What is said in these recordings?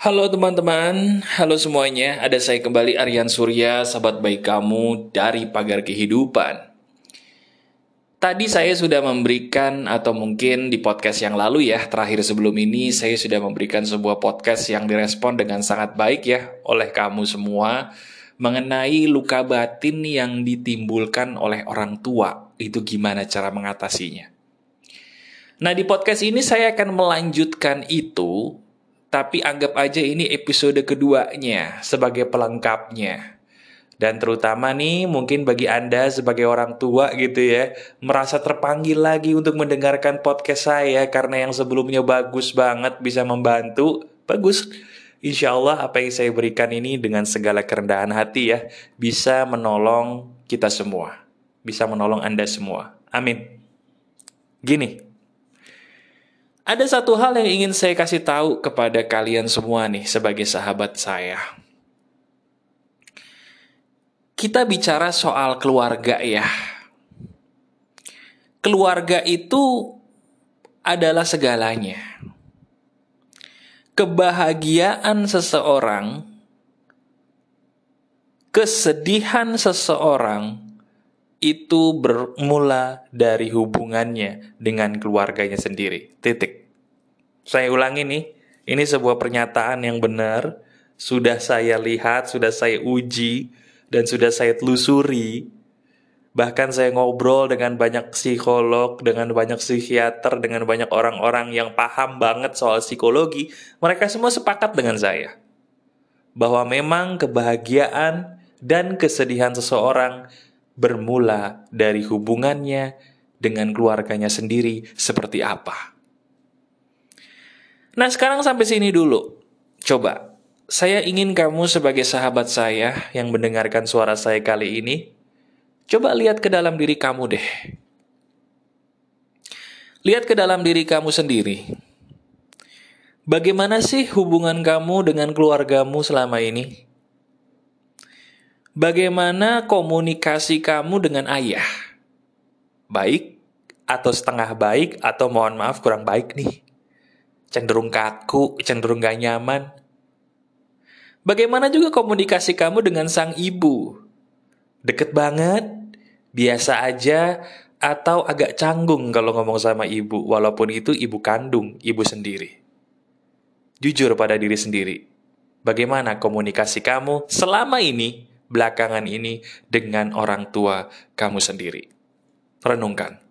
Halo teman-teman, halo semuanya. Ada saya kembali Aryan Surya, sahabat baik kamu dari Pagar Kehidupan. Tadi saya sudah memberikan atau mungkin di podcast yang lalu ya, terakhir sebelum ini saya sudah memberikan sebuah podcast yang direspon dengan sangat baik ya oleh kamu semua mengenai luka batin yang ditimbulkan oleh orang tua. Itu gimana cara mengatasinya? Nah, di podcast ini saya akan melanjutkan itu tapi anggap aja ini episode keduanya sebagai pelengkapnya. Dan terutama nih mungkin bagi Anda sebagai orang tua gitu ya, merasa terpanggil lagi untuk mendengarkan podcast saya karena yang sebelumnya bagus banget bisa membantu, bagus. Insya Allah apa yang saya berikan ini dengan segala kerendahan hati ya, bisa menolong kita semua. Bisa menolong Anda semua. Amin. Gini, ada satu hal yang ingin saya kasih tahu kepada kalian semua nih sebagai sahabat saya. Kita bicara soal keluarga ya. Keluarga itu adalah segalanya. Kebahagiaan seseorang, kesedihan seseorang, itu bermula dari hubungannya dengan keluarganya sendiri. Titik. Saya ulangi nih, ini sebuah pernyataan yang benar, sudah saya lihat, sudah saya uji, dan sudah saya telusuri. Bahkan saya ngobrol dengan banyak psikolog, dengan banyak psikiater, dengan banyak orang-orang yang paham banget soal psikologi. Mereka semua sepakat dengan saya. Bahwa memang kebahagiaan dan kesedihan seseorang bermula dari hubungannya dengan keluarganya sendiri seperti apa. Nah, sekarang sampai sini dulu. Coba, saya ingin kamu sebagai sahabat saya yang mendengarkan suara saya kali ini, coba lihat ke dalam diri kamu deh. Lihat ke dalam diri kamu sendiri. Bagaimana sih hubungan kamu dengan keluargamu selama ini? Bagaimana komunikasi kamu dengan ayah? Baik atau setengah baik atau mohon maaf kurang baik nih? Cenderung kaku, cenderung gak nyaman. Bagaimana juga komunikasi kamu dengan sang ibu? Deket banget, biasa aja, atau agak canggung kalau ngomong sama ibu, walaupun itu ibu kandung, ibu sendiri. Jujur pada diri sendiri, bagaimana komunikasi kamu selama ini belakangan ini dengan orang tua kamu sendiri. Renungkan.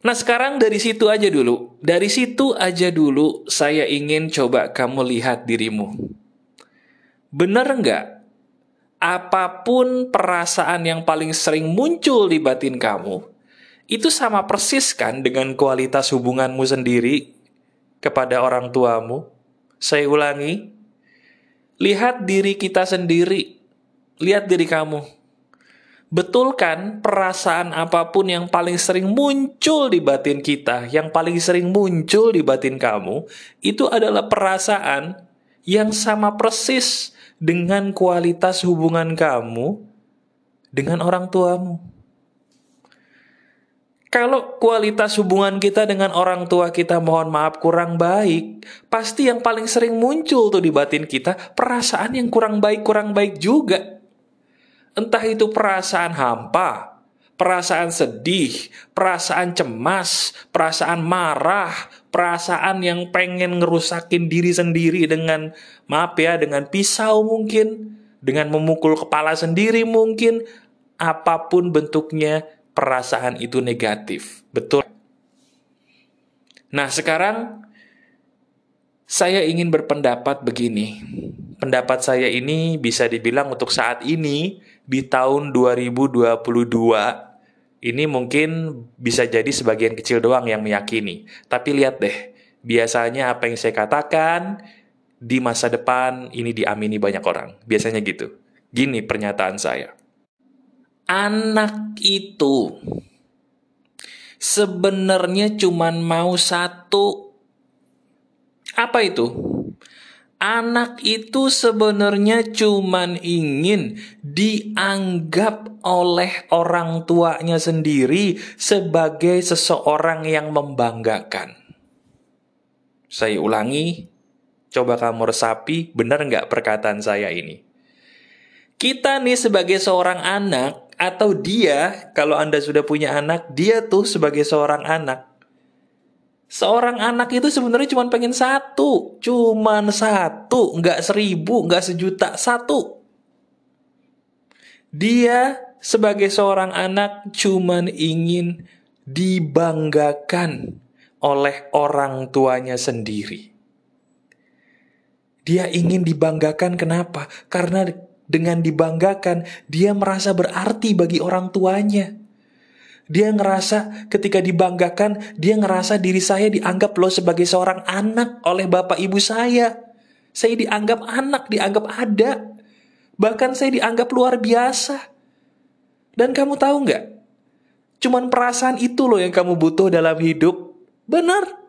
Nah sekarang dari situ aja dulu, dari situ aja dulu saya ingin coba kamu lihat dirimu. Bener nggak? Apa pun perasaan yang paling sering muncul di batin kamu, itu sama persis kan dengan kualitas hubunganmu sendiri kepada orang tuamu? Saya ulangi, Lihat diri kita sendiri. Lihat diri kamu. Betul kan perasaan apa pun yang paling sering muncul di batin kita, yang paling sering muncul di batin kamu, itu adalah perasaan yang sama persis dengan kualitas hubungan kamu dengan orang tuamu. Kalau kualitas hubungan kita dengan orang tua kita mohon maaf kurang baik, pasti yang paling sering muncul tuh di batin kita perasaan yang kurang baik kurang baik juga. Entah itu perasaan hampa, perasaan sedih, perasaan cemas, perasaan marah, perasaan yang pengen ngerusakin diri sendiri dengan maaf ya dengan pisau mungkin, dengan memukul kepala sendiri mungkin, apa pun bentuknya perasaan itu negatif. Betul. Nah, sekarang saya ingin berpendapat begini. Pendapat saya ini bisa dibilang untuk saat ini di tahun 2022 ini mungkin bisa jadi sebagian kecil doang yang meyakini. Tapi lihat deh, biasanya apa yang saya katakan di masa depan ini diamini banyak orang. Biasanya gitu. Gini pernyataan saya anak itu sebenarnya cuman mau satu. Apa itu? Anak itu sebenarnya cuman ingin dianggap oleh orang tuanya sendiri sebagai seseorang yang membanggakan. Saya ulangi, Coba kamu resapi, benar nggak perkataan saya ini? Kita nih sebagai seorang anak, atau dia, kalau Anda sudah punya anak, dia tuh sebagai seorang anak. Seorang anak itu sebenarnya cuma pengen satu, cuman satu, nggak seribu, nggak sejuta, satu. Dia sebagai seorang anak cuman ingin dibanggakan oleh orang tuanya sendiri. Dia ingin dibanggakan kenapa? Karena dengan dibanggakan, dia merasa berarti bagi orang tuanya. Dia ngerasa ketika dibanggakan, dia ngerasa diri saya dianggap loh sebagai seorang anak oleh bapak ibu saya. Saya dianggap anak, dianggap ada. Bahkan saya dianggap luar biasa. Dan kamu tahu nggak? Cuman perasaan itu loh yang kamu butuh dalam hidup. Benar.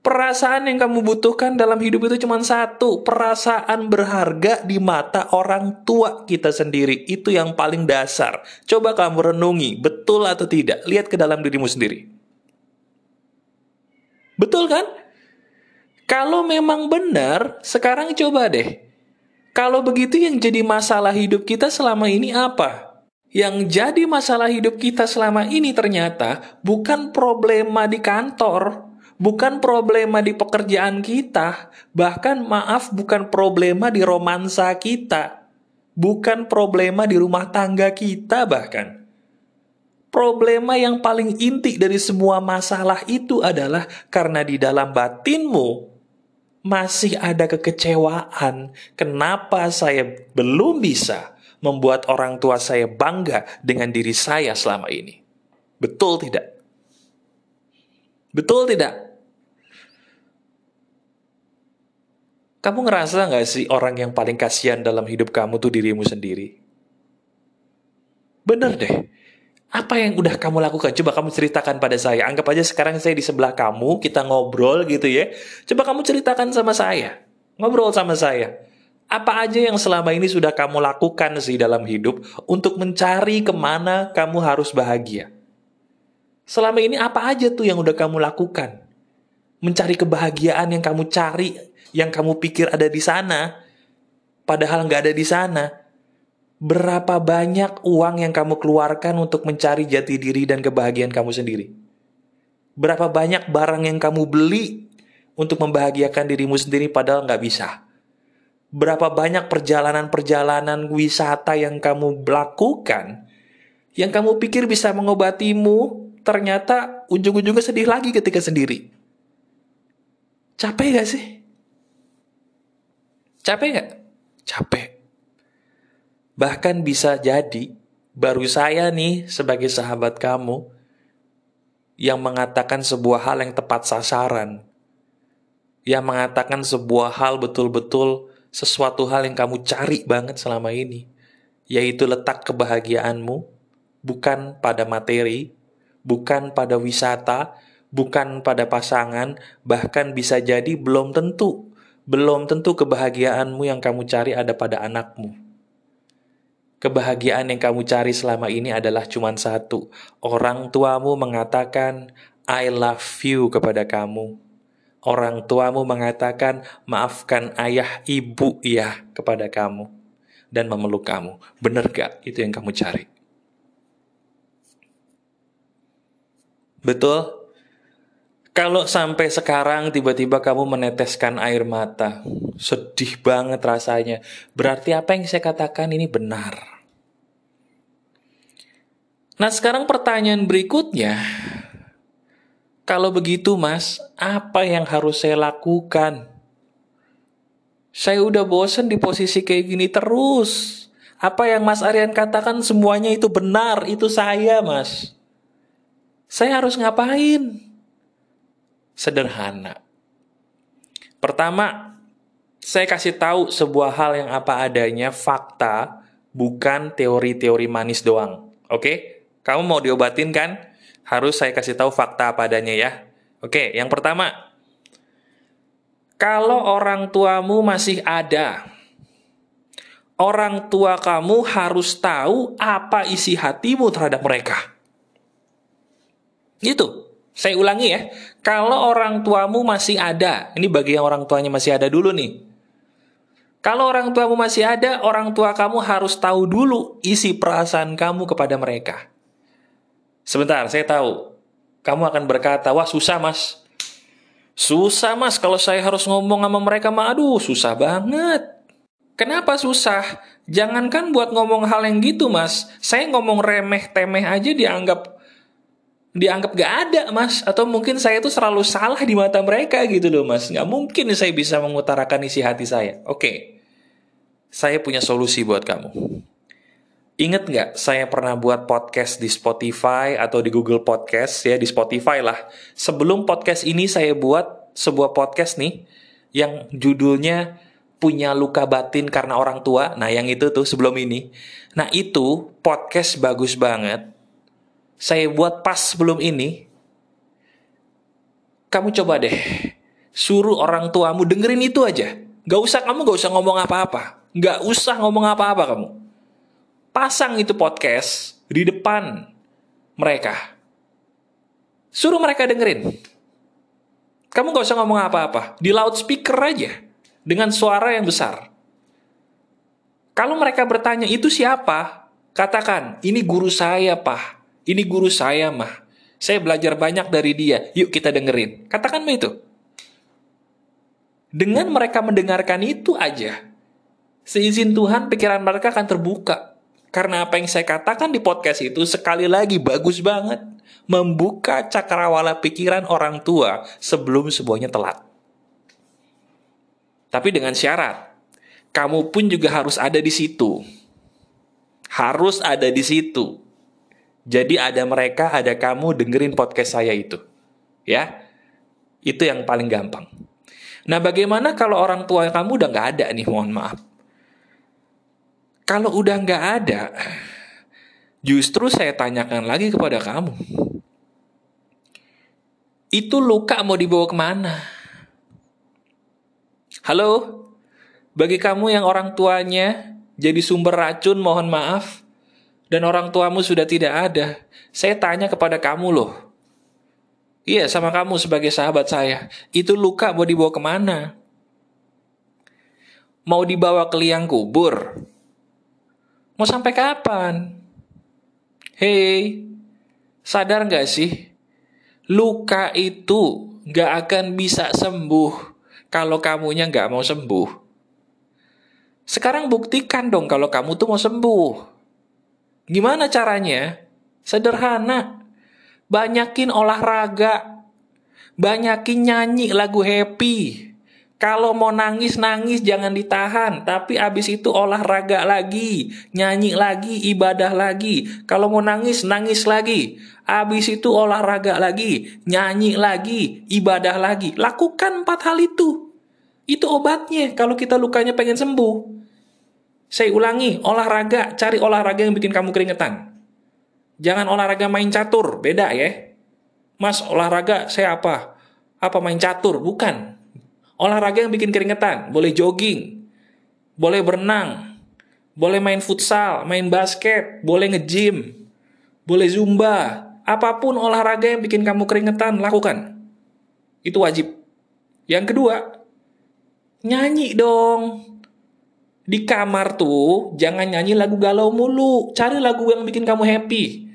Perasaan yang kamu butuhkan dalam hidup itu cuma satu, perasaan berharga di mata orang tua kita sendiri. Itu yang paling dasar. Coba kamu renungi, betul atau tidak? Lihat ke dalam dirimu sendiri. Betul kan? Kalau memang benar, sekarang coba deh. Kalau begitu yang jadi masalah hidup kita selama ini apa? Yang jadi masalah hidup kita selama ini ternyata bukan problema di kantor, bukan problema di pekerjaan kita, bahkan maaf bukan problema di romansa kita, bukan problema di rumah tangga kita bahkan. Problema yang paling inti dari semua masalah itu adalah karena di dalam batinmu masih ada kekecewaan. Kenapa saya belum bisa membuat orang tua saya bangga dengan diri saya selama ini? Betul tidak? Betul tidak? Kamu ngerasa nggak sih orang yang paling kasihan dalam hidup kamu tuh dirimu sendiri? Bener deh. Apa yang udah kamu lakukan? Coba kamu ceritakan pada saya. Anggap aja sekarang saya di sebelah kamu, kita ngobrol gitu ya. Coba kamu ceritakan sama saya. Ngobrol sama saya. Apa aja yang selama ini sudah kamu lakukan sih dalam hidup untuk mencari ke mana kamu harus bahagia? Selama ini apa aja tuh yang udah kamu lakukan? Mencari kebahagiaan yang kamu cari yang kamu pikir ada di sana, padahal nggak ada di sana. Berapa banyak uang yang kamu keluarkan untuk mencari jati diri dan kebahagiaan kamu sendiri? Berapa banyak barang yang kamu beli untuk membahagiakan dirimu sendiri padahal nggak bisa? Berapa banyak perjalanan-perjalanan wisata yang kamu lakukan yang kamu pikir bisa mengobatimu, ternyata ujung-ujungnya sedih lagi ketika sendiri. Capek gak sih? Capek nggak? Capek. Bahkan bisa jadi baru saya nih sebagai sahabat kamu yang mengatakan sebuah hal yang tepat sasaran. Yang mengatakan sebuah hal betul-betul sesuatu hal yang kamu cari banget selama ini. Yaitu letak kebahagiaanmu bukan pada materi, bukan pada wisata, bukan pada pasangan, bahkan bisa jadi belum tentu belum tentu kebahagiaanmu yang kamu cari ada pada anakmu. Kebahagiaan yang kamu cari selama ini adalah cuma satu. Orang tuamu mengatakan, I love you kepada kamu. Orang tuamu mengatakan, maafkan ayah ibu ya kepada kamu. Dan memeluk kamu. Benar gak itu yang kamu cari? Betul? Kalau sampai sekarang tiba-tiba kamu meneteskan air mata, sedih banget rasanya. Berarti apa yang saya katakan ini benar. Nah, sekarang pertanyaan berikutnya. Kalau begitu, Mas, apa yang harus saya lakukan? Saya udah bosen di posisi kayak gini terus. Apa yang Mas Aryan katakan semuanya itu benar, itu saya, Mas. Saya harus ngapain? Sederhana. Pertama, saya kasih tahu sebuah hal yang apa adanya, fakta, bukan teori-teori manis doang. Oke? Kamu mau diobatin kan? Harus saya kasih tahu fakta apa adanya ya. Oke, yang pertama, kalau orang tuamu masih ada, orang tua kamu harus tahu apa isi hatimu terhadap mereka. Itu. Saya ulangi ya, kalau orang tuamu masih ada, ini bagi yang orang tuanya masih ada dulu nih. Kalau orang tuamu masih ada, orang tua kamu harus tahu dulu isi perasaan kamu kepada mereka. Sebentar, saya tahu. Kamu akan berkata, wah susah mas. Susah mas, kalau saya harus ngomong sama mereka, mah aduh susah banget. Kenapa susah? Jangankan buat ngomong hal yang gitu mas. Saya ngomong remeh-temeh aja dianggap dianggap gak ada mas. Atau mungkin saya itu selalu salah di mata mereka gitu loh mas. Nggak mungkin saya bisa mengutarakan isi hati saya. Oke. Saya punya solusi buat kamu. Ingat nggak saya pernah buat podcast di Spotify atau di Google Podcast? Ya di Spotify lah. Sebelum podcast ini saya buat sebuah podcast nih yang judulnya punya luka batin karena orang tua. Nah yang itu tuh sebelum ini. Nah itu podcast bagus banget saya buat pas sebelum ini, kamu coba deh suruh orang tuamu dengerin itu aja. Gak usah kamu gak usah ngomong apa-apa. Gak usah ngomong apa-apa kamu. Pasang itu podcast di depan mereka. Suruh mereka dengerin. Kamu gak usah ngomong apa-apa. Di loudspeaker aja. Dengan suara yang besar. Kalau mereka bertanya, itu siapa? Katakan, ini guru saya, Pak. Ini guru saya mah. Saya belajar banyak dari dia. Yuk kita dengerin. Katakan itu. Dengan mereka mendengarkan itu aja, seizin Tuhan pikiran mereka akan terbuka. Karena apa yang saya katakan di podcast itu sekali lagi bagus banget. Membuka cakrawala pikiran orang tua sebelum sebuahnya telat. Tapi dengan syarat, kamu pun juga harus ada di situ. Harus ada di situ. Jadi ada mereka, ada kamu dengerin podcast saya itu. Ya, itu yang paling gampang. Nah bagaimana kalau orang tua kamu udah nggak ada nih, mohon maaf. Kalau udah nggak ada, justru saya tanyakan lagi kepada kamu. Itu luka mau dibawa ke mana? Halo? Bagi kamu yang orang tuanya jadi sumber racun, mohon maaf dan orang tuamu sudah tidak ada, saya tanya kepada kamu loh. Iya, sama kamu sebagai sahabat saya. Itu luka mau dibawa ke mana? Mau dibawa ke liang kubur? Mau sampai kapan? Hei, sadar gak sih? Luka itu gak akan bisa sembuh kalau kamunya gak mau sembuh. Sekarang buktikan dong kalau kamu tuh mau sembuh. Gimana caranya? Sederhana. Banyakin olahraga. Banyakin nyanyi lagu happy. Kalau mau nangis, nangis jangan ditahan. Tapi abis itu olahraga lagi. Nyanyi lagi, ibadah lagi. Kalau mau nangis, nangis lagi. Abis itu olahraga lagi. Nyanyi lagi, ibadah lagi. Lakukan empat hal itu. Itu obatnya kalau kita lukanya pengen sembuh. Saya ulangi, olahraga, cari olahraga yang bikin kamu keringetan. Jangan olahraga main catur, beda ya. Mas, olahraga saya apa? Apa main catur? Bukan. Olahraga yang bikin keringetan, boleh jogging, boleh berenang, boleh main futsal, main basket, boleh nge-gym, boleh zumba, apa pun olahraga yang bikin kamu keringetan, lakukan. Itu wajib. Yang kedua, nyanyi dong. Di kamar tuh jangan nyanyi lagu galau mulu. Cari lagu yang bikin kamu happy.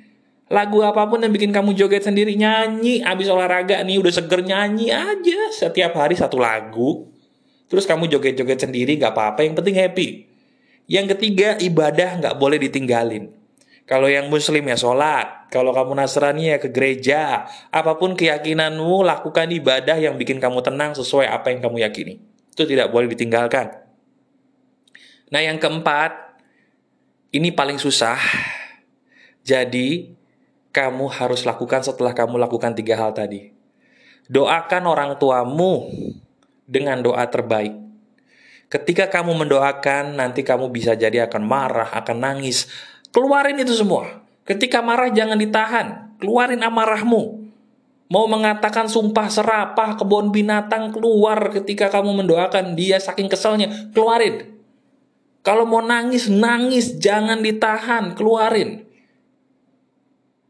Lagu apa pun yang bikin kamu joget sendiri nyanyi. Abis olahraga nih udah seger nyanyi aja setiap hari satu lagu. Terus kamu joget-joget sendiri gak apa-apa. Yang penting happy. Yang ketiga ibadah gak boleh ditinggalin. Kalau yang muslim ya sholat. Kalau kamu Nasrani ya ke gereja. Apa pun keyakinanmu, lakukan ibadah yang bikin kamu tenang sesuai apa yang kamu yakini. Itu tidak boleh ditinggalkan. Nah, yang keempat, ini paling susah. Jadi, kamu harus lakukan setelah kamu lakukan tiga hal tadi. Doakan orang tuamu dengan doa terbaik. Ketika kamu mendoakan, nanti kamu bisa jadi akan marah, akan nangis. Keluarin itu semua. Ketika marah jangan ditahan, keluarin amarahmu. Mau mengatakan sumpah serapah kebun binatang keluar ketika kamu mendoakan dia saking keselnya, keluarin. Kalau mau nangis, nangis, jangan ditahan, keluarin.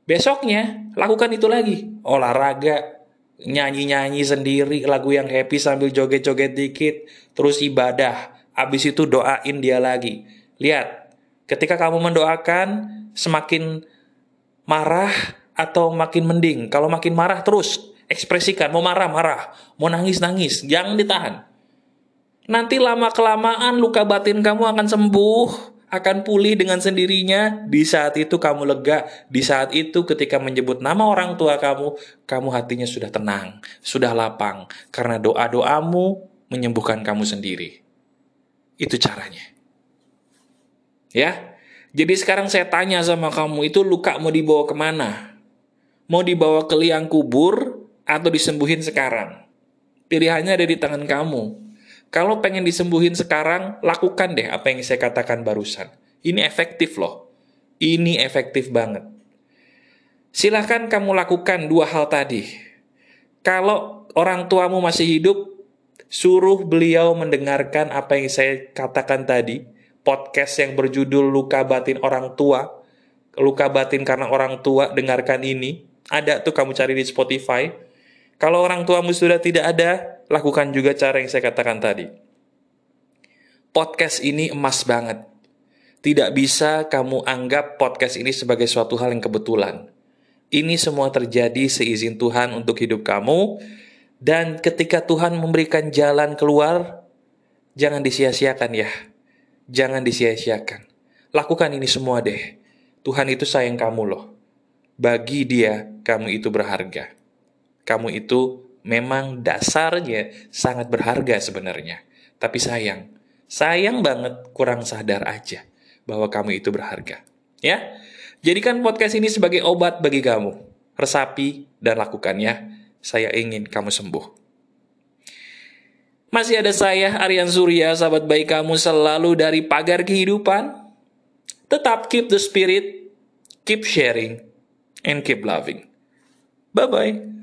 Besoknya, lakukan itu lagi. Olahraga, nyanyi-nyanyi sendiri, lagu yang happy sambil joget-joget dikit, terus ibadah. Habis itu doain dia lagi. Lihat, ketika kamu mendoakan, semakin marah atau makin mending. Kalau makin marah terus, ekspresikan. Mau marah, marah. Mau nangis, nangis. Jangan ditahan. Nanti lama-kelamaan luka batin kamu akan sembuh akan pulih dengan sendirinya. Di saat itu kamu lega, di saat itu ketika menyebut nama orang tua kamu, kamu hatinya sudah tenang, sudah lapang, karena doa-doamu menyembuhkan kamu sendiri. Itu caranya. Ya, jadi sekarang saya tanya sama kamu, itu luka mau dibawa ke mana? Mau dibawa ke liang kubur atau disembuhin sekarang? Pilihannya ada di tangan kamu. Kalau pengen disembuhin sekarang, lakukan deh apa yang saya katakan barusan. Ini efektif loh. Ini efektif banget. Silahkan kamu lakukan dua hal tadi. Kalau orang tuamu masih hidup, suruh beliau mendengarkan apa yang saya katakan tadi. Podcast yang berjudul Luka Batin Orang Tua. Luka Batin karena orang tua, dengarkan ini. Ada tuh kamu cari di Spotify. Kalau orang tuamu sudah tidak ada, lakukan juga cara yang saya katakan tadi. Podcast ini emas banget. Tidak bisa kamu anggap podcast ini sebagai suatu hal yang kebetulan. Ini semua terjadi seizin Tuhan untuk hidup kamu. Dan ketika Tuhan memberikan jalan keluar, jangan disia-siakan ya. Jangan disia-siakan. Lakukan ini semua deh. Tuhan itu sayang kamu loh. Bagi dia, kamu itu berharga. Kamu itu memang dasarnya sangat berharga sebenarnya. Tapi sayang, sayang banget kurang sadar aja bahwa kamu itu berharga. Ya, jadikan podcast ini sebagai obat bagi kamu. Resapi dan lakukannya. Saya ingin kamu sembuh. Masih ada saya, Aryan Surya, sahabat baik kamu selalu dari pagar kehidupan. Tetap keep the spirit, keep sharing, and keep loving. Bye-bye.